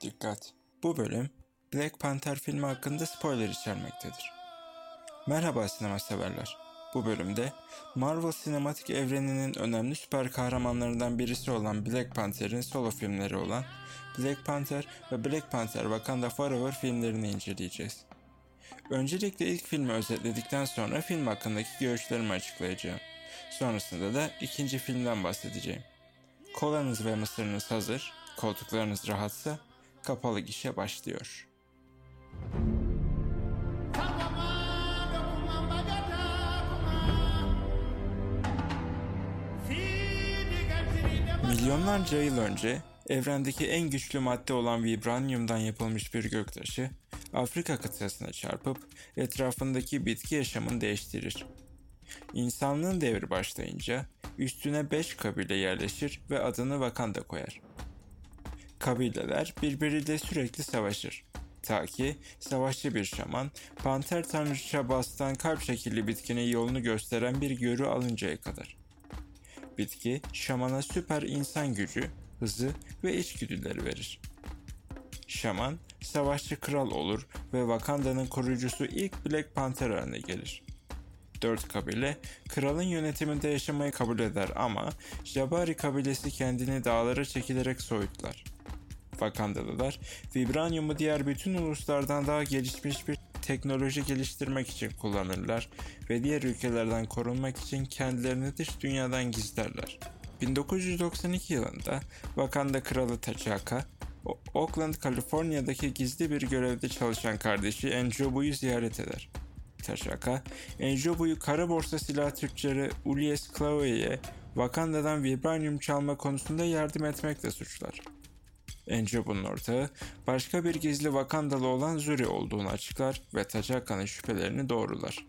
Dikkat! Bu bölüm Black Panther filmi hakkında spoiler içermektedir. Merhaba sinema severler. Bu bölümde Marvel sinematik evreninin önemli süper kahramanlarından birisi olan Black Panther'in solo filmleri olan Black Panther ve Black Panther Wakanda Forever filmlerini inceleyeceğiz. Öncelikle ilk filmi özetledikten sonra film hakkındaki görüşlerimi açıklayacağım. Sonrasında da ikinci filmden bahsedeceğim. Kolanız ve mısırınız hazır, koltuklarınız rahatsa kapalı gişe başlıyor. Milyonlarca yıl önce evrendeki en güçlü madde olan vibranyumdan yapılmış bir göktaşı Afrika kıtasına çarpıp etrafındaki bitki yaşamını değiştirir. İnsanlığın devri başlayınca üstüne 5 kabile yerleşir ve adını Wakanda koyar. Kabileler birbiriyle sürekli savaşır. Ta ki savaşçı bir şaman, panter tanrıça bastan kalp şekilli bitkinin yolunu gösteren bir görü alıncaya kadar. Bitki, şamana süper insan gücü, hızı ve içgüdüleri verir. Şaman, savaşçı kral olur ve Wakanda'nın koruyucusu ilk Black Panther haline gelir. Dört kabile kralın yönetiminde yaşamayı kabul eder ama Jabari kabilesi kendini dağlara çekilerek soyutlar. Wakandalılar, vibranyumu diğer bütün uluslardan daha gelişmiş bir teknoloji geliştirmek için kullanırlar ve diğer ülkelerden korunmak için kendilerini dış dünyadan gizlerler. 1992 yılında Wakanda kralı T'Chaka, Oakland, Kaliforniya'daki gizli bir görevde çalışan kardeşi Enjobu'yu ziyaret eder. T'Chaka, Enjobu'yu kara borsa silah tüccarı Ulies Clawey'e Wakanda'dan vibranyum çalma konusunda yardım etmekle suçlar. Enjobu'nun ortağı başka bir gizli Wakandalı olan Zuri olduğunu açıklar ve T'Chaka'nın şüphelerini doğrular.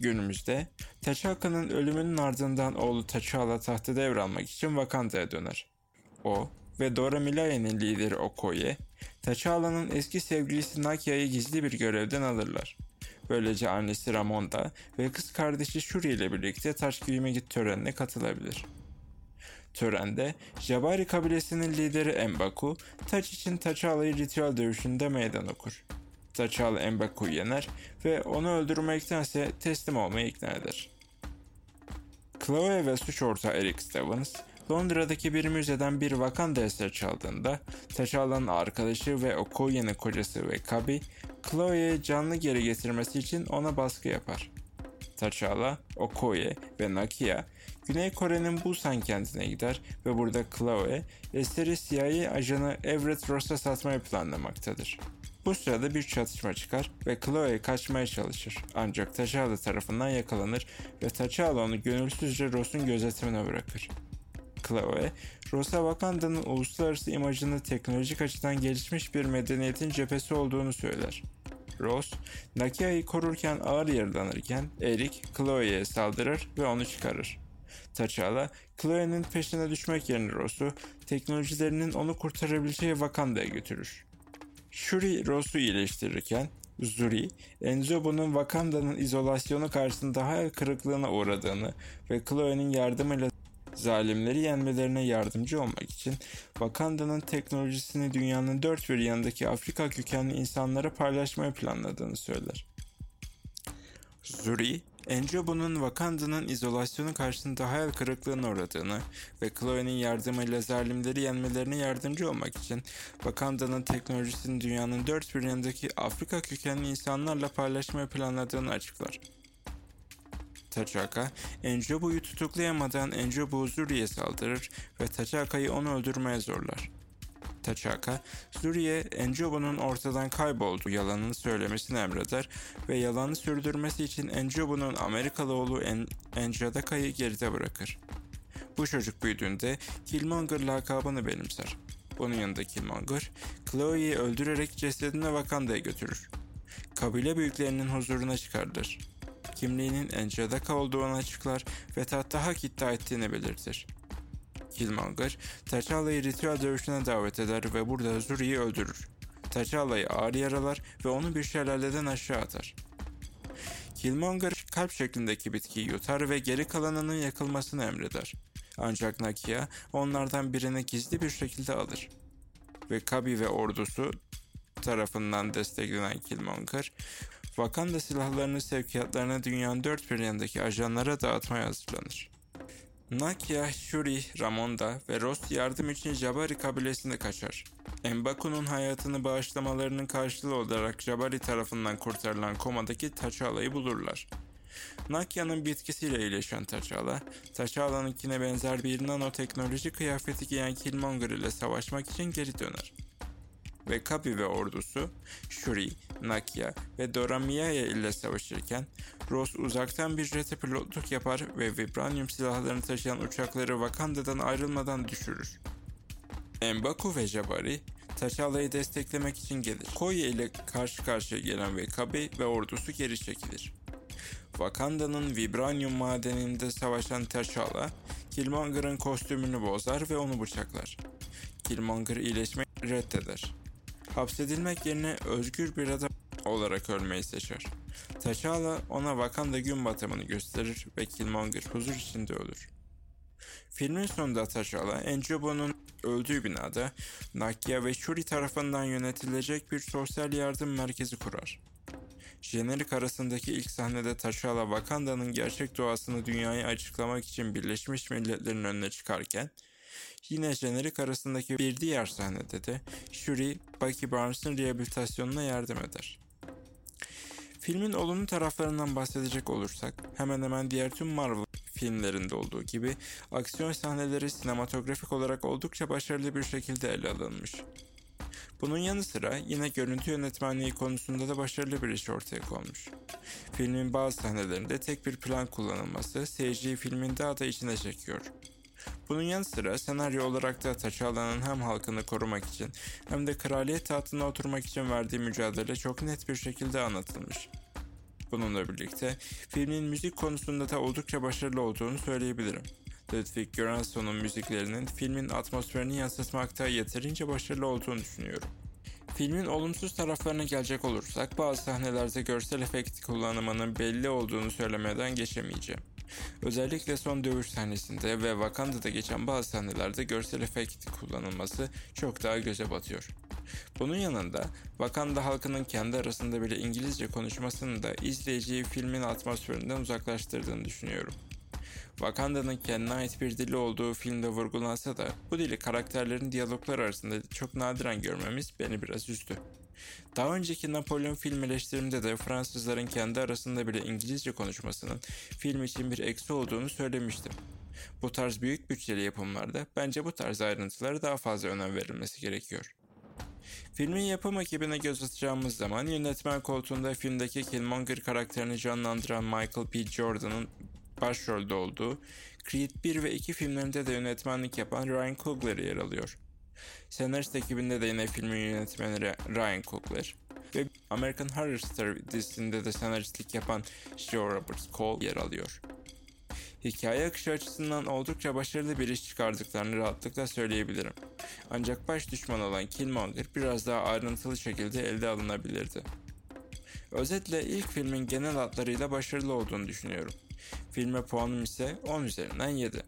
Günümüzde T'Chaka'nın ölümünün ardından oğlu T'Challa tahtı devralmak için Wakanda'ya döner. O ve Dora Milaje'nin lideri Okoye, T'Challa'nın eski sevgilisi Nakia'yı gizli bir görevden alırlar. Böylece annesi Ramonda ve kız kardeşi Shuri ile birlikte taş giyime git törenine katılabilir. Törende Jabari kabilesinin lideri Mbaku, taç için T'Challa'yı ritüel dövüşünde meydan okur. T'Challa Mbaku'yu yener ve onu öldürmektense teslim olmayı ikna eder. Chloe ve suç ortağı Eric Stevens, Londra'daki bir müzeden bir Wakanda eser çaldığında T'Challa'nın arkadaşı ve Okoye'nin kocası ve Kabi, Chloe'ye canlı geri getirmesi için ona baskı yapar. T'Challa, Okoye ve Nakia Güney Kore'nin Busan kentine gider ve burada Chloe eseri CIA ajanı Everett Ross'a satmayı planlamaktadır. Bu sırada bir çatışma çıkar ve Chloe kaçmaya çalışır. Ancak T'Challa tarafından yakalanır ve T'Challa onu gönülsüzce Ross'un gözetimine bırakır. Chloe, Ross'a Wakanda'nın uluslararası imajını teknolojik açıdan gelişmiş bir medeniyetin cephesi olduğunu söyler. Ross, Nakia'yı korurken ağır yaralanırken Eric, Chloe'ye saldırır ve onu çıkarır. T'Challa, Chloe'nin peşine düşmek yerine Ross'u teknolojilerinin onu kurtarabileceği Wakanda'ya götürür. Shuri Ross'u iyileştirirken Zuri, Enzobu'nun Wakanda'nın izolasyonu karşısında hayal kırıklığına uğradığını ve Chloe'nin yardımıyla zalimleri yenmelerine yardımcı olmak için Wakanda'nın teknolojisini dünyanın dört bir yanındaki Afrika kökenli insanlara paylaşmayı planladığını söyler. Zuri, Enjobu'nun Wakanda'nın izolasyonu karşısında hayal kırıklığına uğradığını ve Chloe'nin yardımıyla zalimleri yenmelerine yardımcı olmak için Wakanda'nın teknolojisini dünyanın dört bir yanındaki Afrika kökenli insanlarla paylaşmayı planladığını açıklar. T'Chaka, Enjobu'yu tutuklayamadan Enjobu Zuri'ye saldırır ve T'Chaka'yı onu öldürmeye zorlar. T'Chaka, Zuri'ye Enjobu'nun ortadan kaybolduğu yalanını söylemesini emreder ve yalanı sürdürmesi için Enjobu'nun Amerikalı oğlu en Enjadaka'yı geride bırakır. Bu çocuk büyüdüğünde Killmonger lakabını benimser. Bunun yanında Killmonger, Chloe'yi öldürerek cesedini Wakanda'ya götürür. Kabile büyüklerinin huzuruna çıkarılır kimliğinin Enjadaka olduğunu açıklar ve tahta hak iddia ettiğini belirtir. Killmonger, T'Challa'yı ritüel dövüşüne davet eder ve burada Zuri'yi öldürür. T'Challa'yı ağır yaralar ve onu bir şelaleden aşağı atar. Killmonger kalp şeklindeki bitkiyi yutar ve geri kalanının yakılmasını emreder. Ancak Nakia onlardan birini gizli bir şekilde alır. ve Kabi ve ordusu tarafından desteklenen Killmonger, Wakanda silahlarını sevkiyatlarına dünyanın dört bir yanındaki ajanlara dağıtmaya hazırlanır. Nakia, Shuri, Ramonda ve Ross yardım için Jabari kabilesine kaçar. M'Baku'nun hayatını bağışlamalarının karşılığı olarak Jabari tarafından kurtarılan komadaki T'Challa'yı bulurlar. Nakia'nın bitkisiyle iyileşen T'Challa, T'Challa'nınkine benzer bir nanoteknoloji kıyafeti giyen Killmonger ile savaşmak için geri döner. Ve Kabi ve ordusu, Shuri, Nakia ve Dora Miaya ile savaşırken, Ross uzaktan bir jete pilotluk yapar ve vibranium silahlarını taşıyan uçakları Wakanda'dan ayrılmadan düşürür. M'Baku ve Jabari, T'Challa'yı desteklemek için gelir. Koye ile karşı karşıya gelen Wekabi ve ordusu geri çekilir. Wakanda'nın vibranium madeninde savaşan T'Challa, Killmonger'ın kostümünü bozar ve onu bıçaklar. Killmonger iyileşmeyi reddeder. Hapsedilmek yerine özgür bir adam olarak ölmeyi seçer. T'Challa ona Wakanda gün batımını gösterir ve Killmonger huzur içinde ölür. Filmin sonunda T'Challa, Enjobo'nun öldüğü binada Nakia ve Shuri tarafından yönetilecek bir sosyal yardım merkezi kurar. Jenerik arasındaki ilk sahnede T'Challa Wakanda'nın gerçek doğasını dünyaya açıklamak için Birleşmiş Milletler'in önüne çıkarken, yine jenerik arasındaki bir diğer sahnede de Shuri, Bucky Barnes'ın rehabilitasyonuna yardım eder. Filmin olumlu taraflarından bahsedecek olursak, hemen hemen diğer tüm Marvel filmlerinde olduğu gibi aksiyon sahneleri sinematografik olarak oldukça başarılı bir şekilde ele alınmış. Bunun yanı sıra yine görüntü yönetmenliği konusunda da başarılı bir iş ortaya konmuş. Filmin bazı sahnelerinde tek bir plan kullanılması seyirciyi filmin daha da içine çekiyor. Bunun yanı sıra senaryo olarak da T'Challa'nın hem halkını korumak için hem de kraliyet tahtına oturmak için verdiği mücadele çok net bir şekilde anlatılmış. Bununla birlikte filmin müzik konusunda da oldukça başarılı olduğunu söyleyebilirim. Ludwig Göransson'un müziklerinin filmin atmosferini yansıtmakta yeterince başarılı olduğunu düşünüyorum. Filmin olumsuz taraflarına gelecek olursak bazı sahnelerde görsel efekt kullanımının belli olduğunu söylemeden geçemeyeceğim. Özellikle son dövüş sahnesinde ve Wakanda'da geçen bazı sahnelerde görsel efekt kullanılması çok daha göze batıyor. Bunun yanında Wakanda halkının kendi arasında bile İngilizce konuşmasını da izleyiciyi filmin atmosferinden uzaklaştırdığını düşünüyorum. Wakanda'nın kendine ait bir dili olduğu filmde vurgulansa da bu dili karakterlerin diyaloglar arasında çok nadiren görmemiz beni biraz üzdü. Daha önceki Napolyon film eleştirimde de Fransızların kendi arasında bile İngilizce konuşmasının film için bir eksi olduğunu söylemiştim. Bu tarz büyük bütçeli yapımlarda bence bu tarz ayrıntılara daha fazla önem verilmesi gerekiyor. Filmin yapım ekibine göz atacağımız zaman yönetmen koltuğunda filmdeki Killmonger karakterini canlandıran Michael P. Jordan'ın başrolde olduğu Creed 1 ve 2 filmlerinde de yönetmenlik yapan Ryan Coogler yer alıyor. Senarist ekibinde de yine filmin yönetmeni Ryan Coogler ve American Horror Story dizisinde de senaristlik yapan Joe Roberts Cole yer alıyor. Hikaye akışı açısından oldukça başarılı bir iş çıkardıklarını rahatlıkla söyleyebilirim. Ancak baş düşman olan Killmonger biraz daha ayrıntılı şekilde elde alınabilirdi. Özetle ilk filmin genel hatlarıyla başarılı olduğunu düşünüyorum. Filme puanım ise 10 üzerinden 7.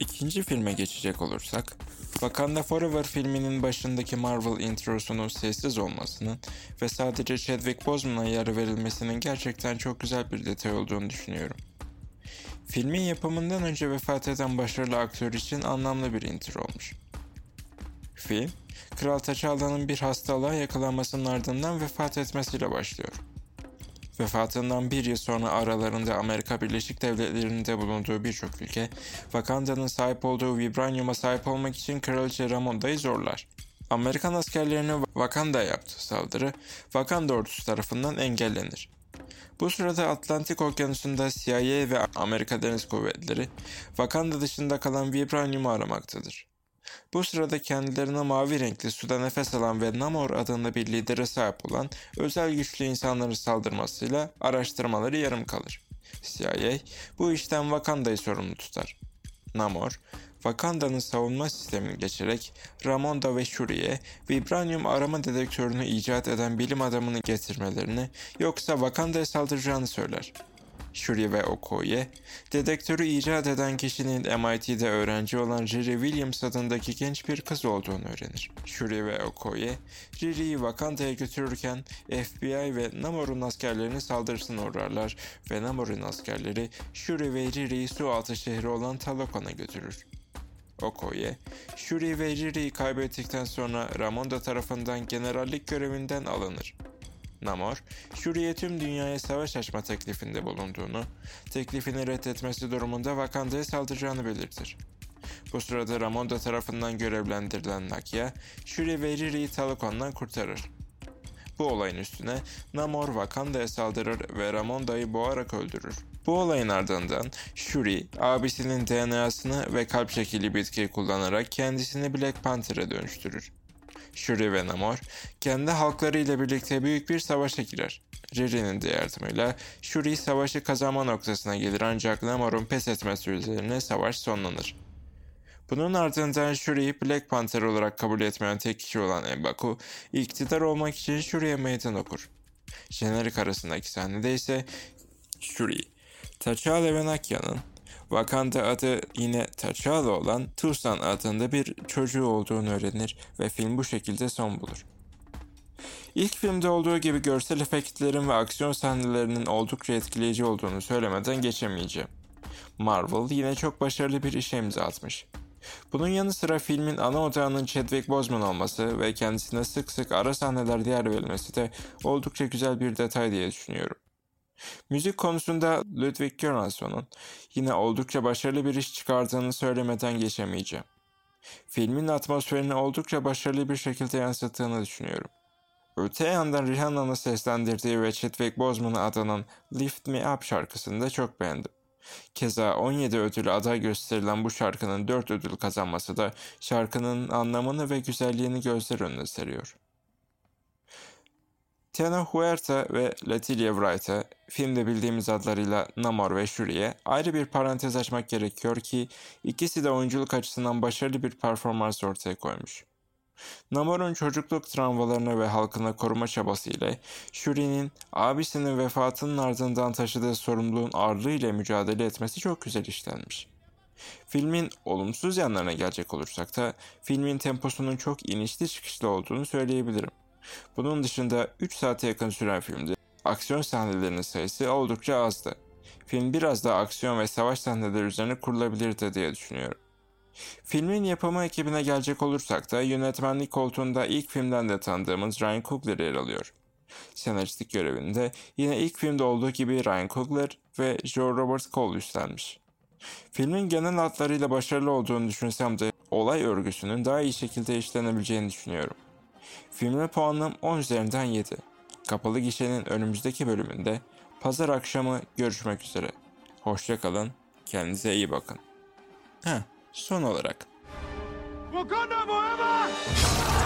İkinci filme geçecek olursak, Wakanda Forever filminin başındaki Marvel introsunun sessiz olmasının ve sadece Chadwick Boseman'a yer verilmesinin gerçekten çok güzel bir detay olduğunu düşünüyorum. Filmin yapımından önce vefat eden başarılı aktör için anlamlı bir intro olmuş. Film, Kral T'Challa'nın bir hastalığa yakalanmasının ardından vefat etmesiyle başlıyor. Vefatından bir yıl sonra aralarında Amerika Birleşik Devletleri'nde bulunduğu birçok ülke, Wakanda'nın sahip olduğu vibranyuma sahip olmak için Kraliçe Ramonda'yı zorlar. Amerikan askerlerine Wakanda'ya yaptığı saldırı, Wakanda ordusu tarafından engellenir. Bu sırada Atlantik Okyanusu'nda CIA ve Amerika Deniz Kuvvetleri, Wakanda dışında kalan vibranyumu aramaktadır. Bu sırada kendilerine mavi renkli suda nefes alan ve Namor adında bir lidere sahip olan özel güçlü insanların saldırmasıyla araştırmaları yarım kalır. CIA bu işten Wakanda'yı sorumlu tutar. Namor, Wakanda'nın savunma sistemini geçerek Ramonda ve Shuri'ye vibranyum arama dedektörünü icat eden bilim adamını getirmelerini yoksa Wakanda'ya saldıracağını söyler. Shuri ve Okoye, dedektörü icat eden kişinin MIT'de öğrenci olan Riri Williams adındaki genç bir kız olduğunu öğrenir. Shuri ve Okoye, Riri'yi Wakanda'ya götürürken FBI ve Namor'un askerlerinin saldırısına uğrarlar ve Namor'un askerleri Shuri ve Riri'yi su altı şehri olan Talokan'a götürür. Okoye, Shuri ve Riri'yi kaybettikten sonra Ramonda tarafından generallik görevinden alınır. Namor, Shuri'ye dünyaya savaş açma teklifinde bulunduğunu, teklifini reddetmesi durumunda Wakanda'ya saldıracağını belirtir. Bu sırada Ramonda tarafından görevlendirilen Nakia, Shuri ve Riri'yi Talokon'dan kurtarır. Bu olayın üstüne Namor Wakanda'ya saldırır ve Ramonda'yı boğarak öldürür. Bu olayın ardından Shuri, abisinin DNA'sını ve kalp şekili bitkiyi kullanarak kendisini Black Panther'e dönüştürür. Shuri ve Namor, kendi halklarıyla birlikte büyük bir savaşa girer. Riri'nin de yardımıyla Shuri savaşı kazanma noktasına gelir ancak Namor'un pes etmesi üzerine savaş sonlanır. Bunun ardından Shuri'yi Black Panther olarak kabul etmeyen tek kişi olan M'Baku, iktidar olmak için Shuri'ye meydan okur. Jenerik arasındaki sahnede ise Shuri, T'Challa ve Nakia'nın Wakanda adı yine T'Challa olan Tucson adında bir çocuğu olduğunu öğrenir ve film bu şekilde son bulur. İlk filmde olduğu gibi görsel efektlerin ve aksiyon sahnelerinin oldukça etkileyici olduğunu söylemeden geçemeyeceğim. Marvel yine çok başarılı bir işe imza atmış. Bunun yanı sıra filmin ana odağının Chadwick Boseman olması ve kendisine sık sık ara sahnelerde yer verilmesi de oldukça güzel bir detay diye düşünüyorum. Müzik konusunda Ludwig Göransson'un yine oldukça başarılı bir iş çıkardığını söylemeden geçemeyeceğim. Filmin atmosferini oldukça başarılı bir şekilde yansıttığını düşünüyorum. Öte yandan Rihanna'nın seslendirdiği ve Chadwick Boseman'a adanan Lift Me Up şarkısını da çok beğendim. Keza 17 ödül aday gösterilen bu şarkının 4 ödül kazanması da şarkının anlamını ve güzelliğini gözler önüne seriyor. Tiana Huerta ve Letilia Wright'a filmde bildiğimiz adlarıyla Namor ve Shuri'ye ayrı bir parantez açmak gerekiyor ki ikisi de oyunculuk açısından başarılı bir performans ortaya koymuş. Namor'un çocukluk travmalarını ve halkını koruma çabası ile Shuri'nin abisinin vefatının ardından taşıdığı sorumluluğun ağırlığı ile mücadele etmesi çok güzel işlenmiş. Filmin olumsuz yanlarına gelecek olursak da filmin temposunun çok inişli çıkışlı olduğunu söyleyebilirim. Bunun dışında 3 saate yakın süren filmde aksiyon sahnelerinin sayısı oldukça azdı. Film biraz daha aksiyon ve savaş sahneleri üzerine kurulabilirdi diye düşünüyorum. Filmin yapımı ekibine gelecek olursak da yönetmenlik koltuğunda ilk filmden de tanıdığımız Ryan Coogler yer alıyor. Senaristlik görevinde yine ilk filmde olduğu gibi Ryan Coogler ve Joe Robert Cole üstlenmiş. Filmin genel hatlarıyla başarılı olduğunu düşünsem de olay örgüsünün daha iyi şekilde işlenebileceğini düşünüyorum. Filme puanım 10 üzerinden 7. Kapalı gişenin önümüzdeki bölümünde pazar akşamı görüşmek üzere. Hoşçakalın, kendinize iyi bakın. Heh, son olarak. Wakanda forever!